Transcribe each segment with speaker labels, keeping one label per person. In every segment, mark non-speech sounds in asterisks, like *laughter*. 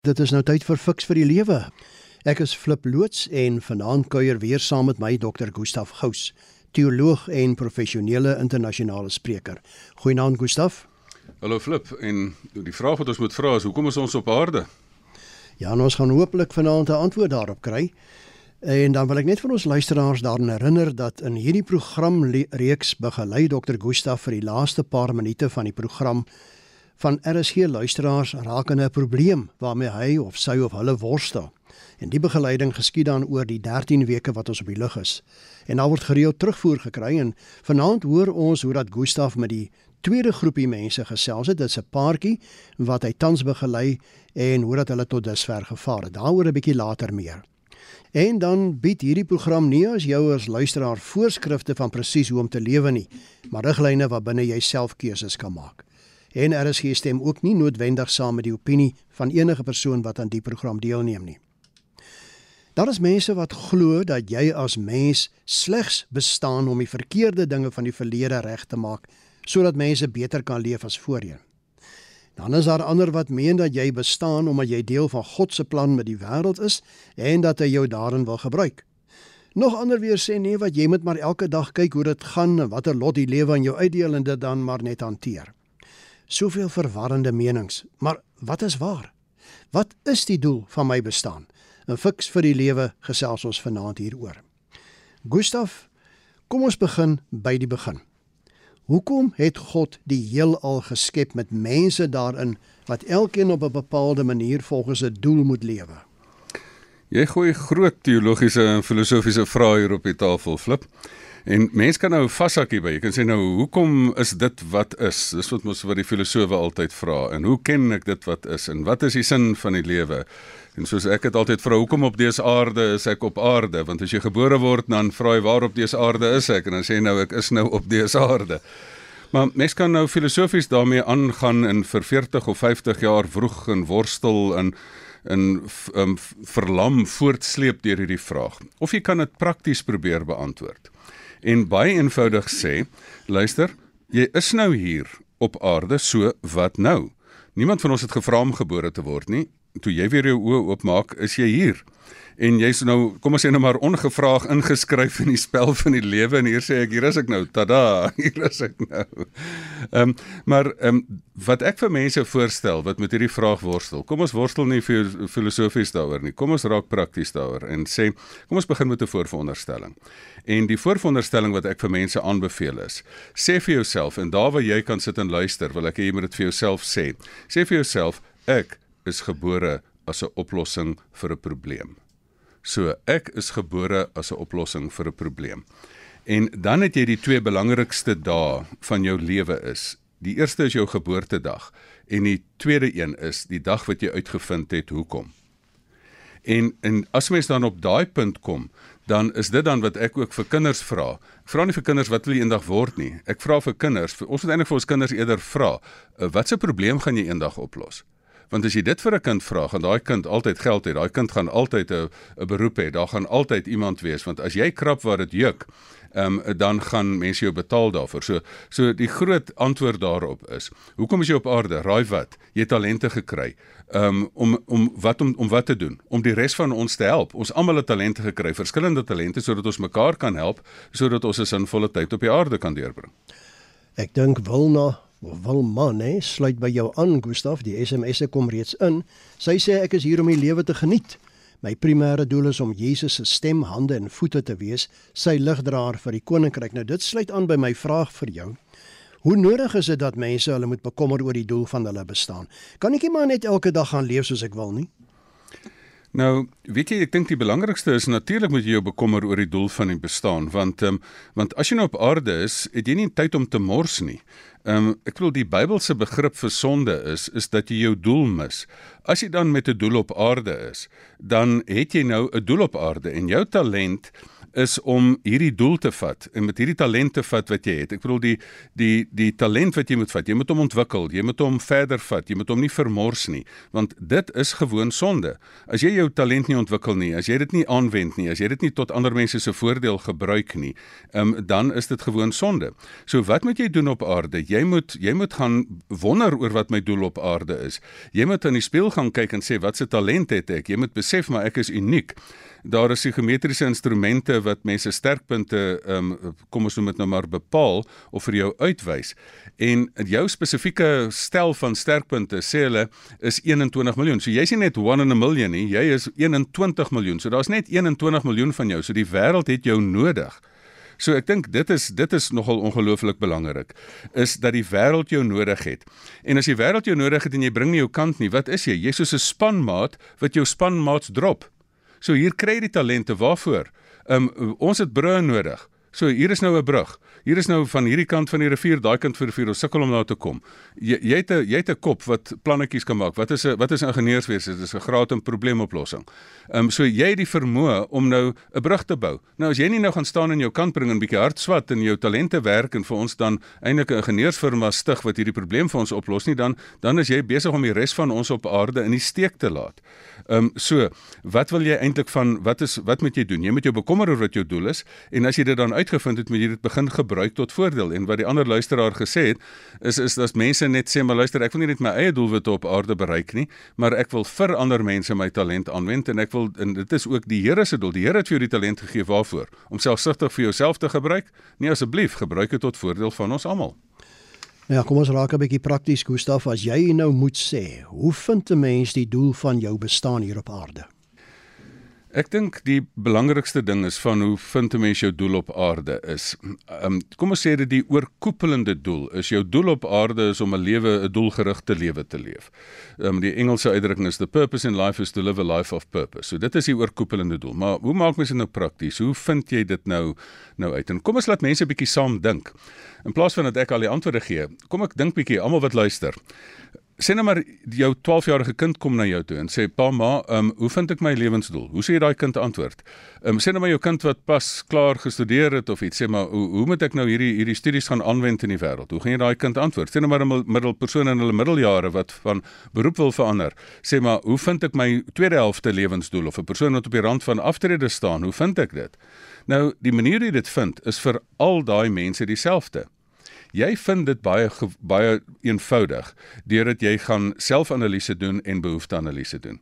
Speaker 1: Dit is nou tyd vir fiks vir die lewe. Ek is Flip loods en vanaand kuier weer saam met my Dr. Gustaf Gous, teoloog en professionele internasionale spreker. Goeienaand Gustaf.
Speaker 2: Hallo Flip en die vraag wat ons moet vra is hoekom is ons op aarde?
Speaker 1: Ja, nou ons gaan hopelik vanaand 'n antwoord daarop kry. En dan wil ek net vir ons luisteraars daaraan herinner dat in hierdie program reeks begelei Dr. Gustaf vir die laaste paar minute van die program van RSG luisteraars raak in 'n probleem waarmee hy of sy of hulle worstel. En die begeleiding geskied dan oor die 13 weke wat ons op die lug is. En daar word gereeld terugvoer gekry en vanaand hoor ons hoe dat Gustaf met die tweede groepie mense gesels het. Dit's 'n paartjie wat hy tans begelei en hoe dat hulle tot dusver gevaar het. Daaroor 'n bietjie later meer. En dan bied hierdie program nie as jou as luisteraar voorskrifte van presies hoe om te lewe nie, maar riglyne waarbinne jy self keuses kan maak en RSG stem ook nie noodwendig saam met die opinie van enige persoon wat aan die program deelneem nie. Daar is mense wat glo dat jy as mens slegs bestaan om die verkeerde dinge van die verlede reg te maak sodat mense beter kan leef as voorheen. Dan is daar ander wat meen dat jy bestaan omdat jy deel van God se plan met die wêreld is en dat hy jou daarin wil gebruik. Nog ander weer sê nee wat jy moet maar elke dag kyk hoe dit gaan en watter lot die lewe aan jou uitdeel en dit dan maar net hanteer soveel verwarrende menings. Maar wat is waar? Wat is die doel van my bestaan? 'n Fiks vir die lewe gesels ons vanaand hieroor. Gustaf, kom ons begin by die begin. Hoekom het God die heelal geskep met mense daarin wat elkeen op 'n bepaalde manier volgens 'n doel moet lewe?
Speaker 2: Jy gooi groot teologiese en filosofiese vrae hier op die tafel, Flip. En mense kan nou vashak hierby. Jy kan sê nou, hoekom is dit wat is? Dis wat mos wat die filosowe altyd vra. En hoe ken ek dit wat is? En wat is die sin van die lewe? En soos ek het altyd vra, hoekom op dese aarde is ek op aarde? Want as jy gebore word, dan vra jy waar op dese aarde is ek? En dan sê jy nou ek is nou op dese aarde. Maar mens kan nou filosofies daarmee aangaan en vir 40 of 50 jaar vroeg en worstel en en um, verlam voortsleep deur hierdie vraag. Of jy kan dit prakties probeer beantwoord en baie eenvoudig sê, luister, jy is nou hier op aarde, so wat nou? Niemand van ons het gevra om gebore te word nie. Toe jy weer jou oë oopmaak, is jy hier en jy's nou kom ons sê nou maar ongevraag ingeskryf in die spel van die lewe en hier sê ek hier is ek nou tada *laughs* hier is ek nou. Ehm um, maar ehm um, wat ek vir mense voorstel wat met hierdie vraag worstel. Kom ons worstel nie vir filosofies daaroor nie. Kom ons raak prakties daaroor en sê kom ons begin met 'n voorveronderstelling. En die voorveronderstelling wat ek vir mense aanbeveel is, sê vir jouself en daar waar jy kan sit en luister, wil ek hê jy moet dit vir jouself sê. Sê vir jouself ek is gebore as 'n oplossing vir 'n probleem. So ek is gebore as 'n oplossing vir 'n probleem. En dan het jy die twee belangrikste dae van jou lewe is. Die eerste is jou geboortedag en die tweede een is die dag wat jy uitgevind het hoekom. En en as mens dan op daai punt kom, dan is dit dan wat ek ook vir kinders vra. Ek vra nie vir kinders wat hulle eendag word nie. Ek vra vir kinders, ons moet eintlik vir ons kinders eerder vra, uh, watse probleem gaan jy eendag oplos? Want as jy dit vir 'n kind vra, gaan daai kind altyd geld hê. Daai kind gaan altyd 'n 'n beroep hê. Daar gaan altyd iemand wees want as jy krap waar dit juk, ehm um, dan gaan mense jou betaal daarvoor. So so die groot antwoord daarop is, hoekom is jy op aarde? Raai wat? Jy het talente gekry. Um, om om wat om om wat te doen? Om die res van ons te help. Ons almal het talente gekry, verskillende talente sodat ons mekaar kan help, sodat ons 'n sinvolle tyd op die aarde kan deurbring.
Speaker 1: Ek dink Wilna Wil man, hè, sluit by jou aan, Gustaf. Die SMS'e kom reeds in. Sy sê ek is hier om die lewe te geniet. My primêre doel is om Jesus se stem, hande en voete te wees, sy ligdraer vir die koninkryk. Nou dit sluit aan by my vraag vir jou. Hoe nodig is dit dat mense hulle moet bekommer oor die doel van hulle bestaan? Kan ek nie maar net elke dag gaan leef soos ek wil nie?
Speaker 2: Nou, weet jy, ek dink die belangrikste is natuurlik moet jy jou bekommer oor die doel van die bestaan, want ehm um, want as jy nou op aarde is, het jy nie tyd om te mors nie. Ehm um, ek bedoel die Bybelse begrip vir sonde is is dat jy jou doel mis. As jy dan met 'n doel op aarde is, dan het jy nou 'n doel op aarde en jou talent is om hierdie doel te vat en met hierdie talent te vat wat jy het. Ek bedoel die die die talent wat jy moet vat, jy moet hom ontwikkel, jy moet hom verder vat, jy moet hom nie vermors nie, want dit is gewoon sonde. As jy jou talent nie ontwikkel nie, as jy dit nie aanwend nie, as jy dit nie tot ander mense se voordeel gebruik nie, um, dan is dit gewoon sonde. So wat moet jy doen op aarde? Jy moet jy moet gaan wonder oor wat my doel op aarde is. Jy moet in die spieël gaan kyk en sê wat se talent het ek? Jy moet besef maar ek is uniek daar is psigometriese instrumente wat mense sterkpunte ehm um, kom ons noem dit nou maar bepaal of vir jou uitwys. En jou spesifieke stel van sterkpunte sê hulle is 21 miljoen. So jy's nie net 1 in a million nie, jy is 21 miljoen. So daar's net 21 miljoen van jou. So die wêreld het jou nodig. So ek dink dit is dit is nogal ongelooflik belangrik is dat die wêreld jou nodig het. En as die wêreld jou nodig het en jy bring nie jou kant nie, wat is jy? Jy's soos 'n spanmaat wat jou spanmaats drop. So hier kry jy die talente waarvoor. Um ons het brûe nodig. So hier is nou 'n brug. Hier is nou van hierdie kant van die rivier, daai kant van die rivier, ons sukkel om daar te kom. Jy jy het 'n jy het 'n kop wat plannetjies kan maak. Wat is 'n wat is ingenieurswese? Dit is 'n graad in probleemoplossing. Ehm um, so jy het die vermoë om nou 'n brug te bou. Nou as jy nie nou gaan staan in jou kant bring en bietjie hard swat en jou talente werk en vir ons dan eintlik 'n ingenieursfirma stig wat hierdie probleem vir ons oplos nie, dan dan is jy besig om die res van ons op aarde in die steek te laat. Ehm um, so, wat wil jy eintlik van wat is wat moet jy doen? Jy moet jou bekommer oor wat jou doel is en as jy dit dan uitgevind het, moet jy dit begin gebruik tot voordeel. En wat die ander luisteraar gesê het, is is dat mense net sê, "Maar luister, ek wil nie net my eie doelwitte op aarde bereik nie, maar ek wil vir ander mense my talent aanwend en ek wil en dit is ook die Here se doel. Die Here het vir jou die talent gegee waarvoor? Om selfsugtig vir jouself te gebruik? Nee, asseblief, gebruik dit tot voordeel van ons almal."
Speaker 1: Ja, kom ons raak 'n bietjie prakties, Gustaf, as jy nou moet sê, hoe vind 'n mens die doel van jou bestaan hier op aarde?
Speaker 2: Ek dink die belangrikste ding is van hoe vind 'n mens jou doel op aarde is. Um, kom ons sê dit die oorkoepelende doel is jou doel op aarde is om 'n lewe 'n doelgerigte lewe te leef. Um, die Engelse uitdrukking is the purpose in life is to live a life of purpose. So dit is die oorkoepelende doel. Maar hoe maak mens dit nou prakties? Hoe vind jy dit nou nou uit? En kom ons laat mense 'n bietjie saam dink. In plaas van dat ek al die antwoorde gee, kom ek dink bietjie almal wat luister sê nou maar jou 12-jarige kind kom na jou toe en sê pa ma, ehm um, hoe vind ek my lewensdoel? Hoe sê jy daai kind antwoord? Ehm um, sê nou maar jou kind wat pas klaar gestudeer het of iets sê maar hoe hoe moet ek nou hierdie hierdie studies gaan aanwend in die wêreld? Hoe gaan jy daai kind antwoord? Sê nou maar 'n middelpersoon in hulle middeljare wat van beroep wil verander. Sê maar hoe vind ek my tweede helfte lewensdoel of 'n persoon wat op die rand van aftrede staan? Hoe vind ek dit? Nou die manier hoe jy dit vind is vir al daai mense dieselfde. Jy vind dit baie baie eenvoudig deurdat jy gaan selfanalise doen en behoefteanalise doen.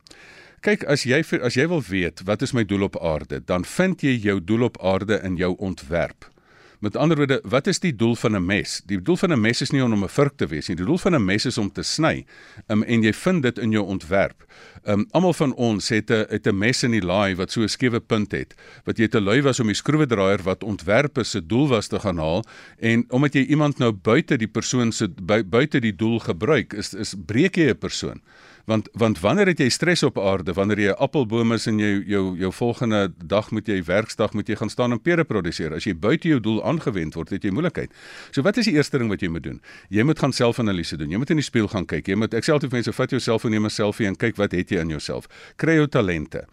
Speaker 2: Kyk, as jy as jy wil weet wat is my doel op aarde, dan vind jy jou doel op aarde in jou ontwerp. Met ander woorde, wat is die doel van 'n mes? Die doel van 'n mes is nie om 'n vurk te wees nie. Die doel van 'n mes is om te sny. Um, en jy vind dit in jou ontwerp. Um almal van ons het 'n het 'n mes in die laai wat so 'n skewe punt het. Wat jy te lui was om die skroewedraaier wat ontwerp is se doel was te gaan haal en omdat jy iemand nou buite die persoon se buite die doel gebruik, is is breek jy 'n persoon want want wanneer het jy stres op aarde? Wanneer jy 'n appelboom is en jy jou jou volgende dag moet jy werksdag moet jy gaan staan en pere produseer. As jy buite jou doel aangewend word het jy moeilikheid. So wat is die eerste ding wat jy moet doen? Jy moet gaan selfanalise doen. Jy moet in die spieël gaan kyk. Jy moet ek sê altyd mense vat jou selfoon neem 'n selfie en kyk wat het jy in jouself. Kry jou talente.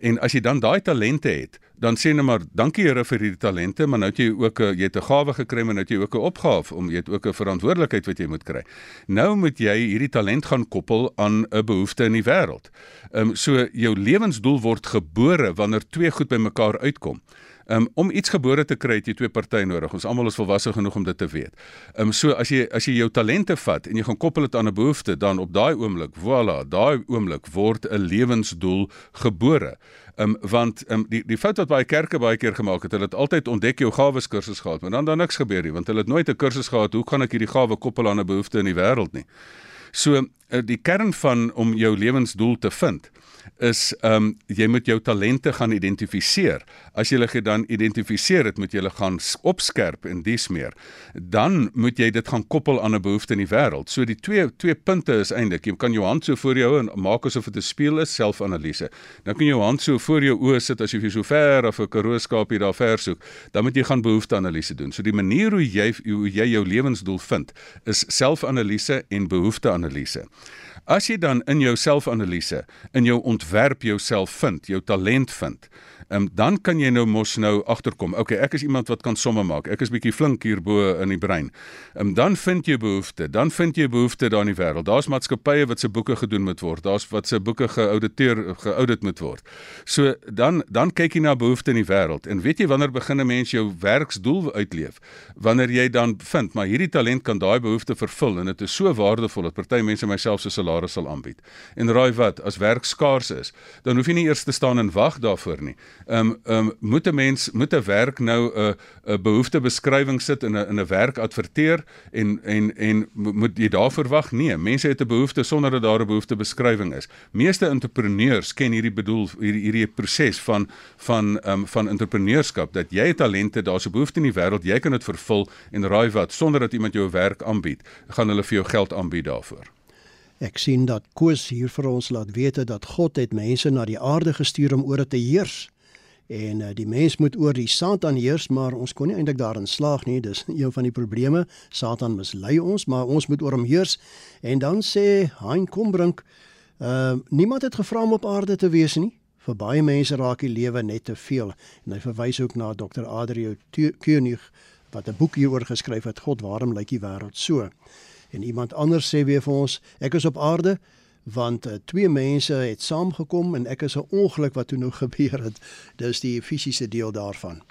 Speaker 2: En as jy dan daai talente het dan sê net maar dankie Here vir hierdie talente, maar nou het jy ook 'n jy het 'n gawe gekry, maar nou het jy ook 'n opgave om jy het ook 'n verantwoordelikheid wat jy moet kry. Nou moet jy hierdie talent gaan koppel aan 'n behoefte in die wêreld. Ehm um, so jou lewensdoel word gebore wanneer twee goed bymekaar uitkom. Um, om iets gebore te kry het jy twee partye nodig. Ons almal is volwasse genoeg om dit te weet. Ehm um, so as jy as jy jou talente vat en jy gaan koppel dit aan 'n behoefte, dan op daai oomblik, voilà, daai oomblik word 'n lewensdoel gebore. Ehm um, want ehm um, die die fout wat baie kerke baie keer gemaak het, hulle het altyd ontdek jou gawes kursus gehad, maar dan dan niks gebeur nie, want hulle het nooit 'n kursus gehad hoe kan ek hierdie gawe koppel aan 'n behoefte in die wêreld nie. So die kern van om jou lewensdoel te vind is ehm um, jy moet jou talente gaan identifiseer. As jy hulle dan identifiseer het, moet jy hulle gaan opskerp en dis meer. Dan moet jy dit gaan koppel aan 'n behoefte in die wêreld. So die twee twee punte is eintlik jy kan jou hand so voor jou en maak asof dit 'n speel is, selfanalise. Dan kan jy jou hand so voor jou oë sit asof jy so ver of 'n karooskapie daar ver soek. Dan moet jy gaan behoefteanalise doen. So die manier hoe jy hoe jy jou lewensdoel vind is selfanalise en behoefteanalise. As jy dan in jou selfanalise, in jou ontwerp jouself vind, jou talent vind, um, dan kan jy nou mos nou agterkom. Okay, ek is iemand wat kan somme maak. Ek is bietjie flink hierbo in die brein. Um, dan vind jy behoefte, dan vind jy behoefte daar in die wêreld. Daar's maatskappye wat se boeke gedoen moet word. Daar's wat se boeke geauditeer geaudit moet word. So dan dan kyk jy na behoefte in die wêreld. En weet jy wanneer begin 'n mens jou werksdoel uitleef? Wanneer jy dan vind maar hierdie talent kan daai behoefte vervul en dit is so waardevol dat party mense myself se salaris sal aanbied. En raai wat, as werk skaars is, dan hoef jy nie eers te staan en wag daarvoor nie. Ehm um, ehm um, moet 'n mens moet 'n werk nou 'n uh, 'n behoeftebeskrywing sit in 'n in 'n werk adverteer en en en moet jy daarvoor wag? Nee, mense het 'n behoefte sonder dat daar 'n behoeftebeskrywing is. Meeste entrepreneurs ken hierdie bedoel hierdie hierdie proses van van ehm um, van entrepreneurskap dat jy talente, daar's 'n behoefte in die wêreld, jy kan dit vervul en raai wat, sonder dat iemand jou werk aanbied, gaan hulle vir jou geld aanbied daarvoor.
Speaker 1: Ek sien dat Koos hier vir ons laat weet dat God het mense na die aarde gestuur om oor dit te heers. En uh, die mens moet oor die Satan heers, maar ons kon nie eintlik daarin slaag nie. Dis een van die probleme. Satan mislei ons, maar ons moet oor hom heers. En dan sê Hein Kombrink, uh niemand het gevra om op aarde te wees nie. Vir baie mense raak die lewe net te veel. En hy verwys ook na Dr. Adrio Koenig wat 'n boek hieroor geskryf het, God, waarom lyk die wêreld so? En iemand anders sê weer vir ons, ek is op aarde want uh, twee mense het saamgekom en ek is 'n ongeluk wat toe nou *laughs* gebeur het. Dis die fisiese deel daarvan.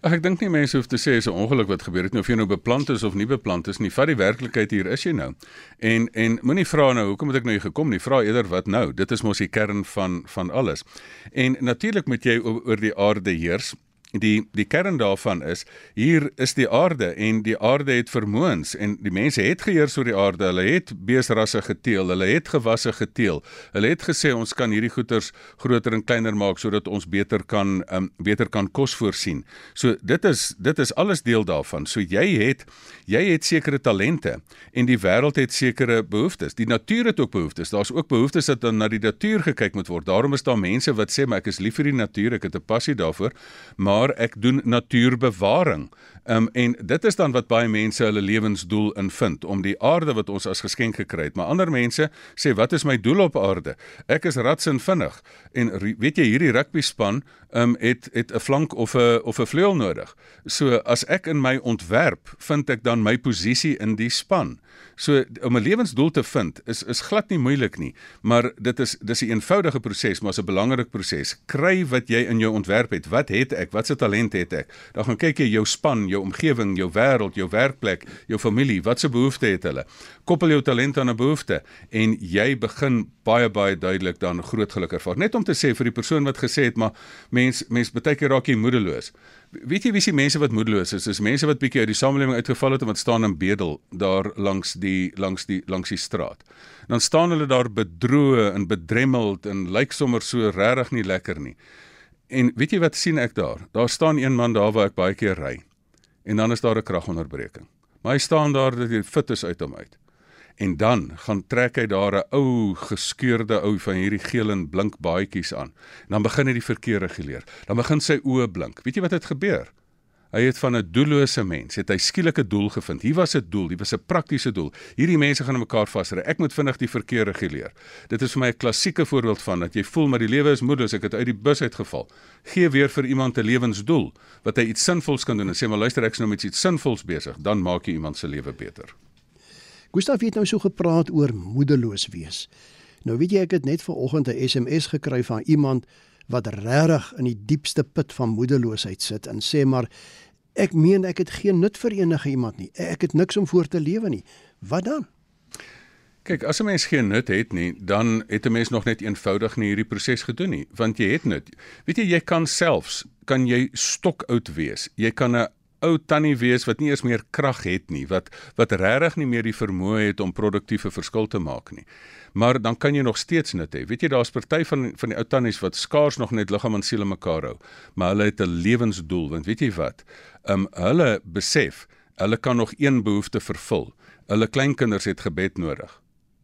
Speaker 2: Ag ek dink nie mense hoef te sê is 'n ongeluk wat gebeur het nie of jy nou beplant is of nie beplant is nie. Vat die werklikheid hier is jy nou. En en moenie vra nou hoekom het ek nou hier gekom nie. Vra eerder wat nou. Dit is mos die kern van van alles. En natuurlik moet jy oor die aarde heers die die kern daarvan is hier is die aarde en die aarde het vermoëns en die mense het geheers oor die aarde. Hulle het beesrasse geteel hulle het gewasse geteel. Hulle het gesê ons kan hierdie goeters groter en kleiner maak sodat ons beter kan um, beter kan kos voorsien. So dit is dit is alles deel daarvan. So jy het jy het sekere talente en die wêreld het sekere behoeftes. Die natuur het ook behoeftes. Daar's ook behoeftes dat dan na die natuur gekyk moet word. Daarom is daar mense wat sê maar ek is lief vir die natuur ek het 'n passie daarvoor. Maar maar ek doen natuurbewaring. Ehm um, en dit is dan wat baie mense hulle lewensdoel in vind om die aarde wat ons as geskenk gekry het. Maar ander mense sê wat is my doel op aarde? Ek is ratsin vinnig en weet jy hierdie rugby span ehm um, het het 'n flank of 'n of 'n vleuel nodig. So as ek in my ontwerp vind ek dan my posisie in die span. So om 'n lewensdoel te vind is is glad nie moeilik nie, maar dit is dis 'n eenvoudige proses, maar 'n belangrik proses. Kry wat jy in jou ontwerp het. Wat het ek? Wat se talent het ek? Dan gaan kyk jy jou span, jou omgewing, jou wêreld, jou werkplek, jou familie, wat se behoeftes het hulle? Koppel jou talent aan 'n behoefte en jy begin baie baie duidelik dan groot geluk ervaar. Net om te sê vir die persoon wat gesê het, maar mens mens baie keer raak jy moedeloos. Weet jy wie se mense wat moedeloos is? Dis mense wat bietjie uit die samelewing uitgeval het en wat staan in bedel daar langs die langs die langs die straat. Dan staan hulle daar bedroe en bedremmeld en lyk sommer so regtig nie lekker nie. En weet jy wat sien ek daar? Daar staan een man daar waar ek baie keer ry. En dan is daar 'n kragonderbreking. Maar hy staan daar dat hy fit is uit hom uit. En dan gaan trek hy daar 'n ou geskeurde ou van hierdie geel en blink baadjies aan. En dan begin hy die verkeer reguleer. Dan begin sy oë blink. Weet jy wat het gebeur? Hy het van 'n doellose mens, het hy skielik 'n doel gevind. Hier was 'n doel, hier was 'n praktiese doel. Hierdie mense gaan mekaar vasry. Ek moet vinnig die verkeer reguleer. Dit is vir my 'n klassieke voorbeeld van dat jy voel maar die lewe is moedeloos, ek het uit die bus uitgeval. Gee weer vir iemand 'n lewensdoel wat hy iets sinvols kan doen en sê maar luister ek is nou met iets sinvols besig, dan maak jy iemand se lewe beter.
Speaker 1: Gustaf het nou so gepraat oor moedeloos wees. Nou weet jy ek het net vanoggend 'n SMS gekry van iemand wat regtig in die diepste put van moedeloosheid sit en sê maar ek meen ek het geen nut vir enige iemand nie. Ek het niks om voor te lewe nie. Wat dan?
Speaker 2: Kyk, as 'n mens geen nut het nie, dan het 'n mens nog net eenvoudig nie hierdie proses gedoen nie, want jy het nut. Weet jy, jy kan selfs kan jy stokoud wees. Jy kan 'n ou tannie wees wat nie eens meer krag het nie, wat wat regtig nie meer die vermoë het om produktiewe verskil te maak nie. Maar dan kan jy nog steeds nut hê. Weet jy daar's party van van die ou tannies wat skaars nog net liggaam en siel mekaar hou, maar hulle het 'n lewensdoel, want weet jy wat? Um hulle besef hulle kan nog een behoefte vervul. Hulle kleinkinders het gebed nodig.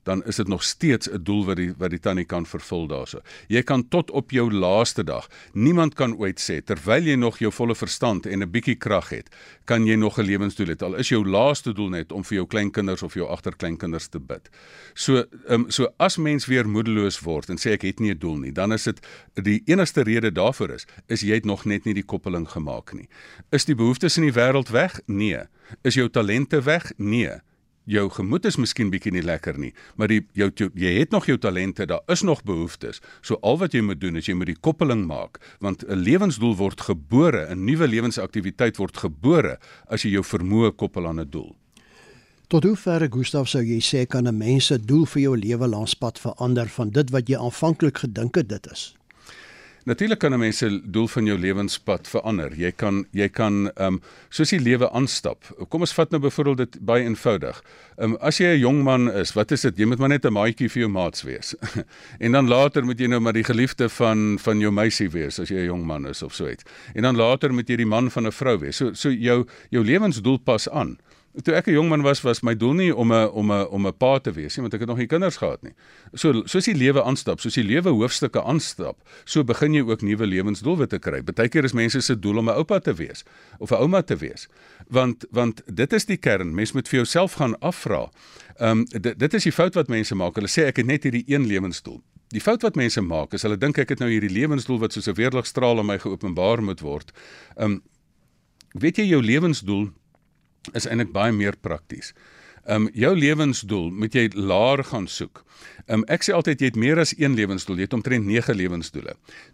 Speaker 2: Dan is dit nog steeds 'n doel wat die wat die tannie kan vervul daarso. Jy kan tot op jou laaste dag. Niemand kan ooit sê terwyl jy nog jou volle verstand en 'n bietjie krag het, kan jy nog 'n lewensdoel hê. Al is jou laaste doel net om vir jou kleinkinders of jou agterkleinkinders te bid. So ehm um, so as mens weer moedeloos word en sê ek het nie 'n doel nie, dan is dit die enigste rede daarvoor is is jy het nog net nie die koppeling gemaak nie. Is die behoeftes in die wêreld weg? Nee. Is jou talente weg? Nee jou gemoed is miskien bietjie nie lekker nie, maar die jou, jy het nog jou talente, daar is nog behoeftes. So al wat jy moet doen is jy moet die koppeling maak, want 'n lewensdoel word gebore, 'n nuwe lewensaktiwiteit word gebore as jy jou vermoë koppel aan 'n doel.
Speaker 1: Tot hoe ver Gustaf sou jy sê kan 'n mens se doel vir jou lewe langs pad verander van dit wat jy aanvanklik gedink het dit is?
Speaker 2: Natuurlik kan 'n mens se doel van jou lewenspad verander. Jy kan jy kan ehm um, soos die lewe aanstap. Kom ons vat nou byvoorbeeld dit baie eenvoudig. Ehm um, as jy 'n jong man is, wat is dit? Jy moet maar net 'n maatjie vir jou maats wees. *laughs* en dan later moet jy nou maar die geliefde van van jou meisie wees as jy 'n jong man is of so iets. En dan later moet jy die man van 'n vrou wees. So so jou jou lewensdoel pas aan. Toe ek 'n jong man was, was my doel nie om 'n om 'n om 'n pa te wees nie, want ek het nog nie kinders gehad nie. So soos die lewe aanstap, soos die lewe hoofstukke aanstap, so begin jy ook nuwe lewensdoelwitte kry. Partykeer is mense se doel om 'n oupa te wees of 'n ouma te wees. Want want dit is die kern. Mens moet vir jouself gaan afvra. Ehm um, dit dit is die fout wat mense maak. Hulle sê ek het net hierdie een lewensdoel. Die fout wat mense maak is hulle dink ek het nou hierdie lewensdoel wat soos 'n weerligstraal aan my geopenbaar moet word. Ehm um, weet jy jou lewensdoel is eintlik baie meer prakties. Ehm um, jou lewensdoel moet jy laer gaan soek. Um, ek sê altyd jy het meer as een lewensdoel, jy het omtrent 9 lewensdoele.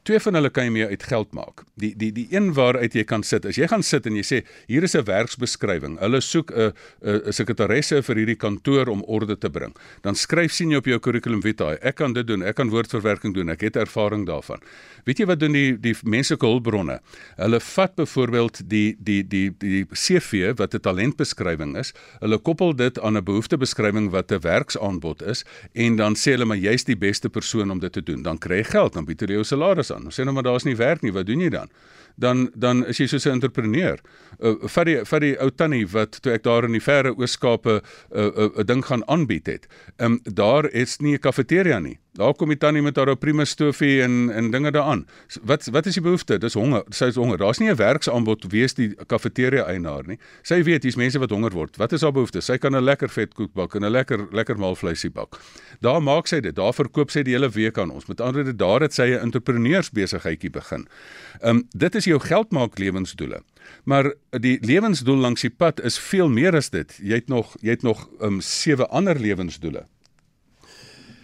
Speaker 2: Twee van hulle kan jy mee uit geld maak. Die die die een waaruit jy kan sit. As jy gaan sit en jy sê hier is 'n werksbeskrywing. Hulle soek 'n 'n sekretaresse vir hierdie kantoor om orde te bring. Dan skryf sien jy op jou curriculum vitae. Ek kan dit doen. Ek kan woordverwerking doen. Ek het ervaring daarvan. Weet jy wat doen die die menslike hulpbronne? Hulle vat byvoorbeeld die die die die CV wat 'n talentbeskrywing is. Hulle koppel dit aan 'n behoeftebeskrywing wat 'n werksaanbod is en dan sê hulle maar jy's die beste persoon om dit te doen. Dan kry jy geld, dan bied hulle jou salaris aan. Ons sê nou maar daar's nie werk nie, wat doen jy dan? Dan dan is jy soos 'n entrepreneur. Uh, vat die vat die ou tannie wat toe ek daar in die verre Ooskape 'n uh, uh, uh, ding gaan aanbied het. Ehm um, daar is nie 'n kafeteria nie. Daar kom die tannie met haar prima stofie en en dinge daaraan. Wat wat is die behoefte? Dis honger. Sy is honger. Daar's nie 'n werksaanbod wees die kafeteria eienaar nie. Sy weet hier's mense wat honger word. Wat is haar behoefte? Sy kan 'n lekker vetkoek bak en 'n lekker lekker maalvleisie bak. Daar maak sy dit. Daar verkoop sy die hele week aan ons. Met ander woorde, daar het sy 'n entrepreneursbesigheidjie begin. Ehm um, dit is jou geldmaak lewensdoele. Maar die lewensdoel langs die pad is veel meer as dit. Jy het nog jy het nog ehm um, sewe ander lewensdoele.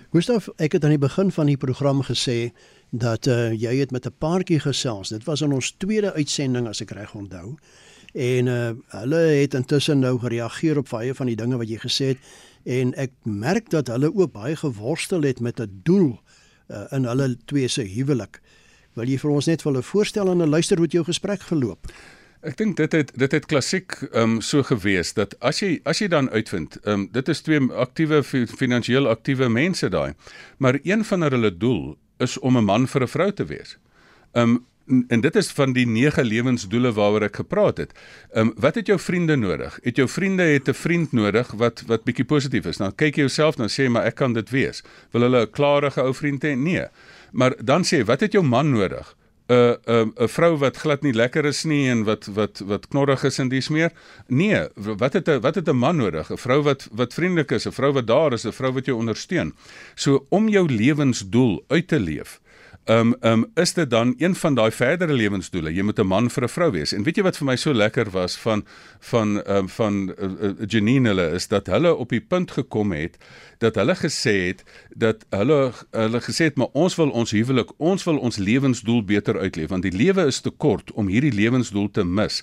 Speaker 1: Gustav, ek het aan die begin van die program gesê dat uh, jy het met 'n paartjie gesels. Dit was in ons tweede uitsending as ek reg onthou. En uh, hulle het intussen nou gereageer op baie van die dinge wat jy gesê het en ek merk dat hulle ook baie geworstel het met 'n doel uh, in hulle twee se huwelik. Wil jy vir ons net vir hulle voorstel en 'n luister hoe jou gesprek geloop?
Speaker 2: Ek dink dit het dit het klassiek ehm um, so gewees dat as jy as jy dan uitvind, ehm um, dit is twee aktiewe finansiëel aktiewe mense daai. Maar een van hulle doel is om 'n man vir 'n vrou te wees. Ehm um, en dit is van die 9 lewensdoele waaroor ek gepraat het. Ehm um, wat het jou vriende nodig? Het jou vriende het 'n vriend nodig wat wat bietjie positief is. Nou kyk jy jouself dan sê maar ek kan dit wees. Wil hulle 'n klarige ou vriend hê? Nee. Maar dan sê wat het jou man nodig? 'n 'n 'n vrou wat glad nie lekker is nie en wat wat wat knorrig is en dis meer. Nee, wat het 'n wat het 'n man nodig? 'n Vrou wat wat vriendelik is, 'n vrou wat daar is, 'n vrou wat jou ondersteun. So om jou lewensdoel uit te leef. Ehm um, ehm um, is dit dan een van daai verdere lewensdoele? Jy moet 'n man vir 'n vrou wees. En weet jy wat vir my so lekker was van van ehm um, van uh, uh, Janine hulle is dat hulle op die punt gekom het dat hulle gesê het dat hulle hulle gesê het maar ons wil ons huwelik, ons wil ons lewensdoel beter uitleef want die lewe is te kort om hierdie lewensdoel te mis.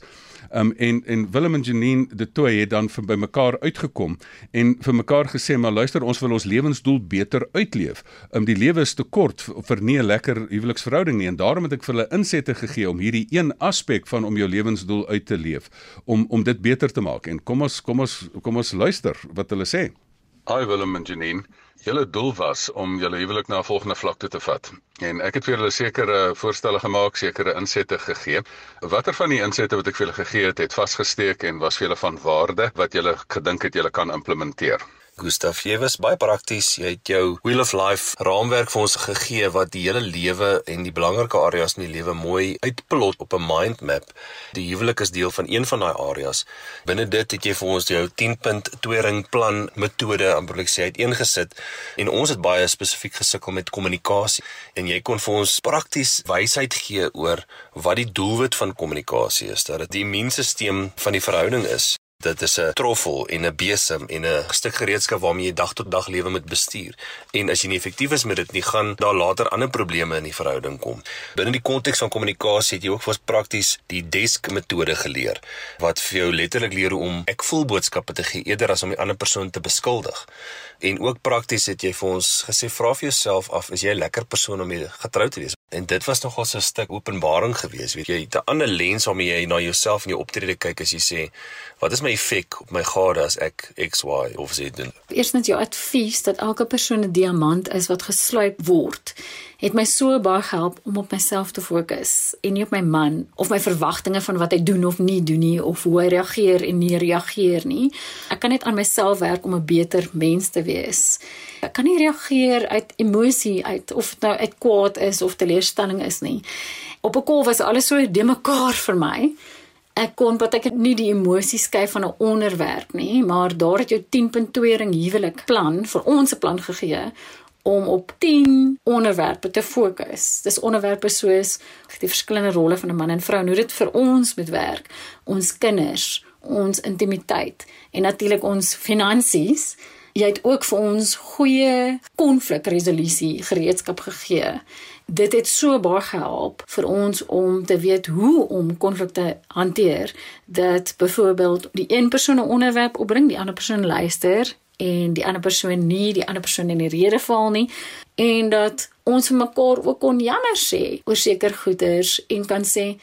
Speaker 2: Um en en Willem en Janine de Toey het dan by mekaar uitgekom en vir mekaar gesê maar luister ons wil ons lewensdoel beter uitleef. Um die lewe is te kort vir nie 'n lekker huweliksverhouding nie en daarom het ek vir hulle insette gegee om hierdie een aspek van om jou lewensdoel uit te leef om om dit beter te maak. En kom ons kom ons kom ons luister wat hulle sê. Hi Willem en Janine. Julle doel was om julle huwelik na 'n volgende vlak toe te vat. En ek het vir julle sekere voorstelle gemaak, sekere insette gegee. Watter van die insette wat ek vir julle gegee het, het vasgesteek en was vir julle van waarde wat julle gedink het julle kan implementeer?
Speaker 3: Gustaf, jy was baie prakties. Jy het jou Wheel of Life raamwerk vir ons gegee wat die hele lewe en die belangrike areas in die lewe mooi uitplot op 'n mind map. Die huwelik is deel van een van daai areas. Binne dit het jy vir ons jou 10-punt twee-ring plan metode amperlik sê uiteengesit en ons het baie spesifiek gesukkel met kommunikasie en jy kon vir ons prakties wysheid gee oor wat die doelwit van kommunikasie is. Dat dit die immuunstelsel van die verhouding is Dit is 'n troffel en 'n besem en 'n stuk gereedskap waarmee jy dag tot dag lewe moet bestuur. En as jy nie effektief is met dit nie, gaan daar later ander probleme in die verhouding kom. Binne die konteks van kommunikasie het jy ook vas prakties die desk metode geleer wat vir jou letterlik leer om ek voel boodskappe te gee eerder as om die ander persoon te beskuldig. En ook prakties het jy vir ons gesê vra vir jouself af is jy 'n lekker persoon om mee getrou te wees? En dit was nogal so 'n stuk openbaring geweest, weet jy, 'n ander lens waarmee jy na jouself en jou optrede kyk as jy sê wat is my effek op my gade as ek XY of Z doen?
Speaker 4: Eerstens jou advies dat elke persoon 'n diamant is wat gesluip word het my so baie gehelp om op myself te fokus en nie op my man of my verwagtinge van wat hy doen of nie doen nie of hoe hy reageer en nie reageer nie. Ek kan net aan myself werk om 'n beter mens te wees. Ek kan nie reageer uit emosie uit of dit nou uit kwaad is of teleurstelling is nie. Op 'n kol was alles so de mekaar vir my. Ek kon wat ek nie die emosie skei van 'n onderwerp nie, maar daar het jou 10.2 ring huwelik plan vir ons 'n plan gegee om op 10 onderwerpe te fokus. Dis onderwerpe soos die verskillende rolle van 'n man en vrou en hoe dit vir ons moet werk, ons kinders, ons intimiteit en natuurlik ons finansies. Jy het ook vir ons goeie konflikresolusie gereedskap gegee. Dit het so baie gehelp vir ons om te weet hoe om konflikte hanteer. Dat byvoorbeeld die een persoon 'n onderwerp opbring, die ander persoon luister en die ander persoon nie die ander persoon in die rede val nie en dat ons vir mekaar ook kon jammer sê oor seker goeders en kan sê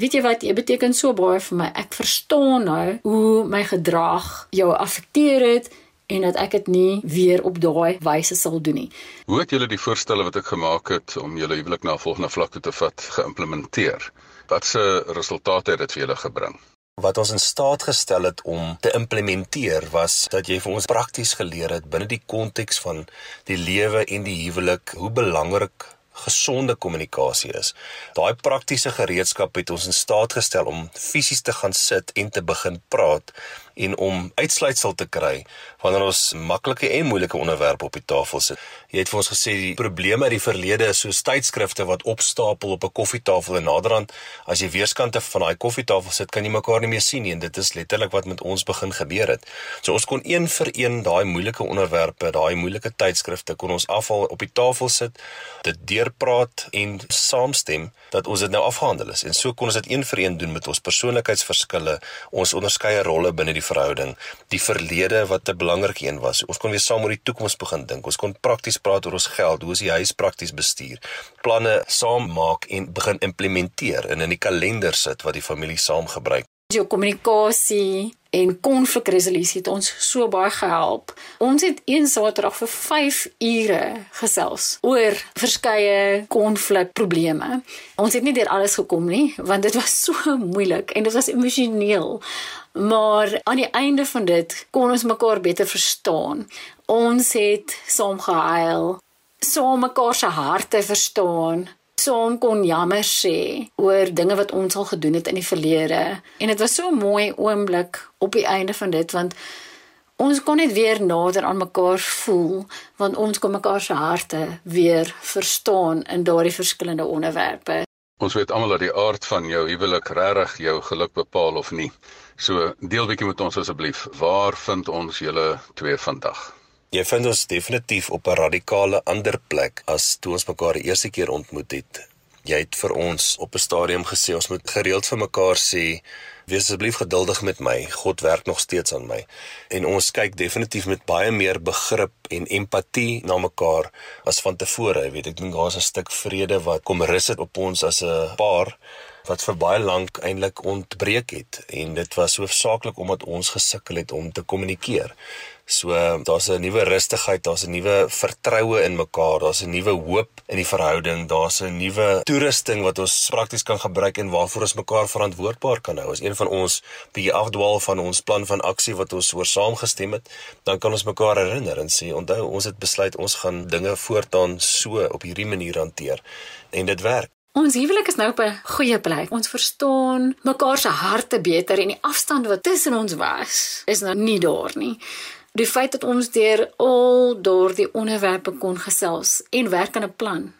Speaker 4: weet jy wat jy beteken so baie vir my ek verstaan nou hoe my gedrag jou affekteer het en dat ek dit nie weer op daai wyse sal doen nie.
Speaker 2: Hoe het julle die voorstelle wat ek gemaak het om julle huwelik na volgende vlak toe te vat geïmplementeer? Watse resultate het dit vir julle gebring?
Speaker 3: Wat ons in staat gestel het om te implementeer was dat jy vir ons prakties geleer het binne die konteks van die lewe en die huwelik hoe belangrik gesonde kommunikasie is. Daai praktiese gereedskap het ons in staat gestel om fisies te gaan sit en te begin praat en om uitsluitsel te kry wanneer ons maklike en moeilike onderwerpe op die tafel sit. Jy het vir ons gesê die probleme uit die verlede is soos tydskrifte wat opstapel op 'n koffietafel en naderhand as jy weerskante van daai koffietafel sit, kan jy mekaar nie meer sien nie en dit is letterlik wat met ons begin gebeur het. So ons kon een vir een daai moeilike onderwerpe, daai moeilike tydskrifte kon ons afhaal op die tafel sit, dit deurpraat en saamstem dat ons dit nou afgehandel is. En so kon ons dit een vir een doen met ons persoonlikheidsverskille, ons onderskeie rolle binne die verhouding, die verlede wat 'n belangrike een was. Ons kon weer saam oor die toekoms begin dink. Ons kon prakties praat oor ons geld, hoe is die huis prakties bestuur, planne saam maak en begin implementeer en in die kalender sit wat die familie saam gebruik
Speaker 4: jou kommunikasie en konflikresolusie het ons so baie gehelp. Ons het een Saterdag vir 5 ure gesels oor verskeie konflikprobleme. Ons het nie deur alles gekom nie, want dit was *laughs* so moeilik en dit was emosioneel. Maar aan die einde van dit kon ons mekaar beter verstaan. Ons het saam gehuil, saam mekaar se harte verstaan saam kon jammer sê oor dinge wat ons al gedoen het in die verlede. En dit was so 'n mooi oomblik op die einde van dit want ons kon net weer nader aan mekaar voel want ons kon mekaar se harte weer verstaan in daardie verskillende onderwerpe.
Speaker 2: Ons weet almal dat die aard van jou huwelik regtig jou geluk bepaal of nie. So deel bietjie met ons asseblief. Waar vind ons julle twee vandag?
Speaker 3: Jy vind ons definitief op 'n radikale ander plek as toe ons mekaar die eerste keer ontmoet het. Jy het vir ons op 'n stadium gesê ons moet gereeld vir mekaar sê wees asseblief geduldig met my. God werk nog steeds aan my. En ons kyk definitief met baie meer begrip en empatie na mekaar as van tevore. Jy weet, ek dink daar's 'n stuk vrede wat kom rus het op ons as 'n paar wat vir baie lank eintlik ontbreek het en dit was hoofsaaklik omdat ons gesukkel het om te kommunikeer. So daar's 'n nuwe rustigheid, daar's 'n nuwe vertroue in mekaar, daar's 'n nuwe hoop in die verhouding, daar's 'n nuwe toerusting wat ons prakties kan gebruik en waarvoor ons mekaar verantwoordbaar kan hou. As een van ons bietjie afdwaal van ons plan van aksie wat ons oor saamgestem het, dan kan ons mekaar herinner en sê onthou ons het besluit ons gaan dinge voortaan so op hierdie manier hanteer en dit werk.
Speaker 4: Ons huwelik is nou op 'n goeie plek. Ons verstaan mekaar se harte beter en die afstand wat tussen ons was is nou nie daar nie. Die feit dat ons deur al daardie onderwerpe kon gesels en werk aan 'n plan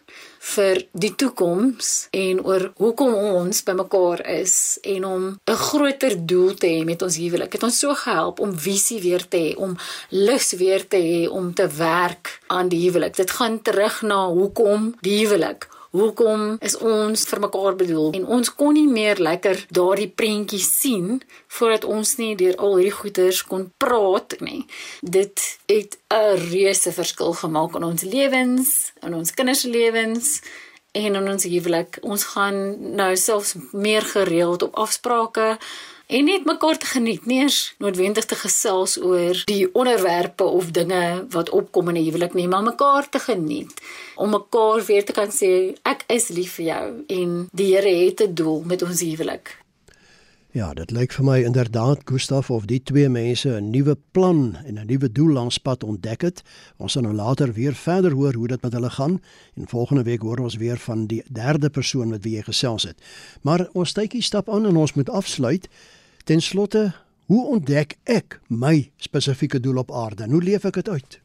Speaker 4: vir die toekoms en oor hoekom ons bymekaar is en om 'n groter doel te hê met ons huwelik. Het ons so gehelp om visie weer te hê, om lus weer te hê om te werk aan die huwelik. Dit gaan terug na hoekom die huwelik hoekom is ons vir mekaar bedoel? En ons kon nie meer lekker daardie prentjie sien voordat ons nie deur al hierdie goeters kon praat nie. Dit het 'n reuse verskil gemaak in ons lewens in ons kinders se lewens en in ons huwelik. Ons gaan nou selfs meer gereeld op afsprake en net mekaar te geniet, nie eens noodwendig te gesels oor die onderwerpe of dinge wat opkom in 'n huwelik nie, maar mekaar te geniet om mekaar weer te kan sê ek is lief vir jou en die Here het 'n doel met ons huwelik.
Speaker 1: Ja, dit lyk vir my inderdaad Gustaf of die twee mense 'n nuwe plan en 'n nuwe doel langs pad ontdek het. Ons sal nou later weer verder hoor hoe dit met hulle gaan en volgende week hoor ons weer van die derde persoon met wie jy gesels het. Maar ons tydjie stap aan en ons moet afsluit. Ten slotte, hoe ontdek ek my spesifieke doel op aarde? Hoe leef ek dit uit?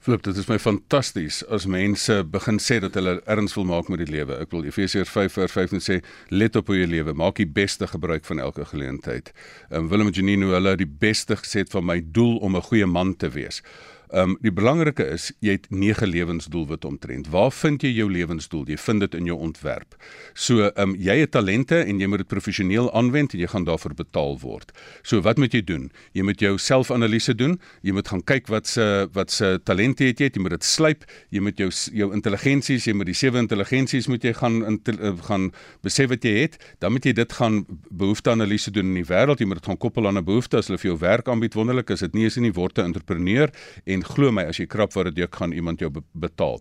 Speaker 2: Flip, dit is my fantasties as mense begin sê dat hulle erns wil maak met die lewe. Ek wil Efesiërs 5:5 sê, let op hoe jy lewe, maak die beste gebruik van elke geleentheid. Ehm um, Willem en Janine, hulle het die beste gesê van my doel om 'n goeie man te wees. Ehm um, die belangrike is jy het nege lewensdoelwitte omtrent. Waar vind jy jou lewensdoel? Jy vind dit in jou ontwerp. So ehm um, jy het talente en jy moet dit professioneel aanwend en jy gaan daarvoor betaal word. So wat moet jy doen? Jy moet jou selfanalise doen. Jy moet gaan kyk wat se wat se talente het jy? Jy moet dit slyp. Jy moet jou jou intelligensies, jy moet die sewe intelligensies moet jy gaan in, uh, gaan besef wat jy het. Dan moet jy dit gaan behoefteanalise doen in die wêreld. Jy moet dit gaan koppel aan 'n behoefte as hulle vir jou werk aanbied. Wonderlik is dit nie as jy nie word 'n entrepreneur en en glo my as jy krap waar dit jy gaan iemand jou be betaal.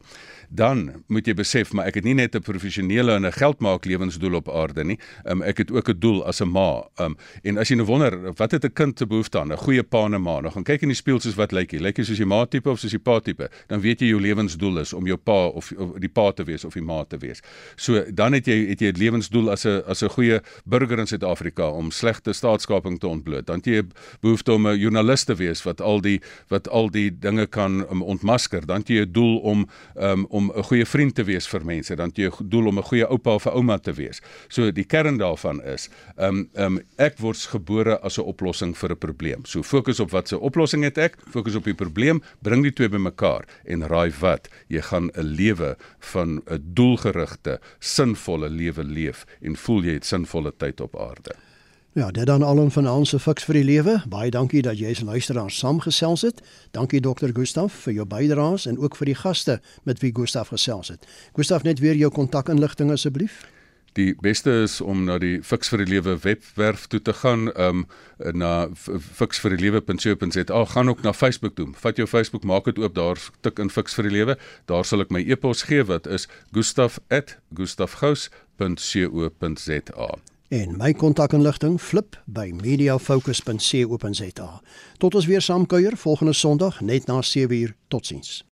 Speaker 2: Dan moet jy besef maar ek het nie net 'n professionele en 'n geldmaak lewensdoel op aarde nie. Um, ek het ook 'n doel as 'n ma. Um, en as jy nou wonder wat het 'n kind te behoefte aan? 'n Goeie pa en 'n ma. Nou gaan kyk in die spieël soos wat lyk hy. Lyk hy soos die ma tipe of soos die pa tipe? Dan weet jy jou lewensdoel is om jou pa of, of die pa te wees of die ma te wees. So dan het jy het jy 'n lewensdoel as 'n as 'n goeie burger in Suid-Afrika om slegte staatskaping te ontbloot. Dan jy behoefte om 'n joernalis te wees wat al die wat al die dinge kan um, ontmasker, dan het jy 'n doel om um, om 'n goeie vriend te wees vir mense, dan het jy 'n doel om 'n goeie oupa of 'n ouma te wees. So die kern daarvan is, um, um, ek word gebore as 'n oplossing vir 'n probleem. So fokus op wat se oplossing het ek, fokus op die probleem, bring die twee bymekaar en raai wat, jy gaan 'n lewe van 'n doelgerigte, sinvolle lewe leef en voel jy het sinvolle tyd op aarde.
Speaker 1: Ja, dit dan al 'n van ons se fiks vir die lewe. Baie dankie dat jy as luisteraar saamgesels het. Dankie dokter Gustaf vir jou bydraes en ook vir die gaste met wie Gustaf gesels het. Gustaf, net weer jou kontakinligting asseblief.
Speaker 2: Die beste is om na die Fix vir die Lewe webwerf toe te gaan, um na fixvirdielewe.co.za. Gaan ook na Facebook toe. Vat jou Facebook, maak dit oop daar, tik in Fix vir die Lewe. Daar sal ek my e-pos gee wat is gustaf@gustafgous.co.za
Speaker 1: en my kontakinligting flip by mediafocus.co.za. Tot ons weer saamkuier volgende Sondag net na 7uur. Totsiens.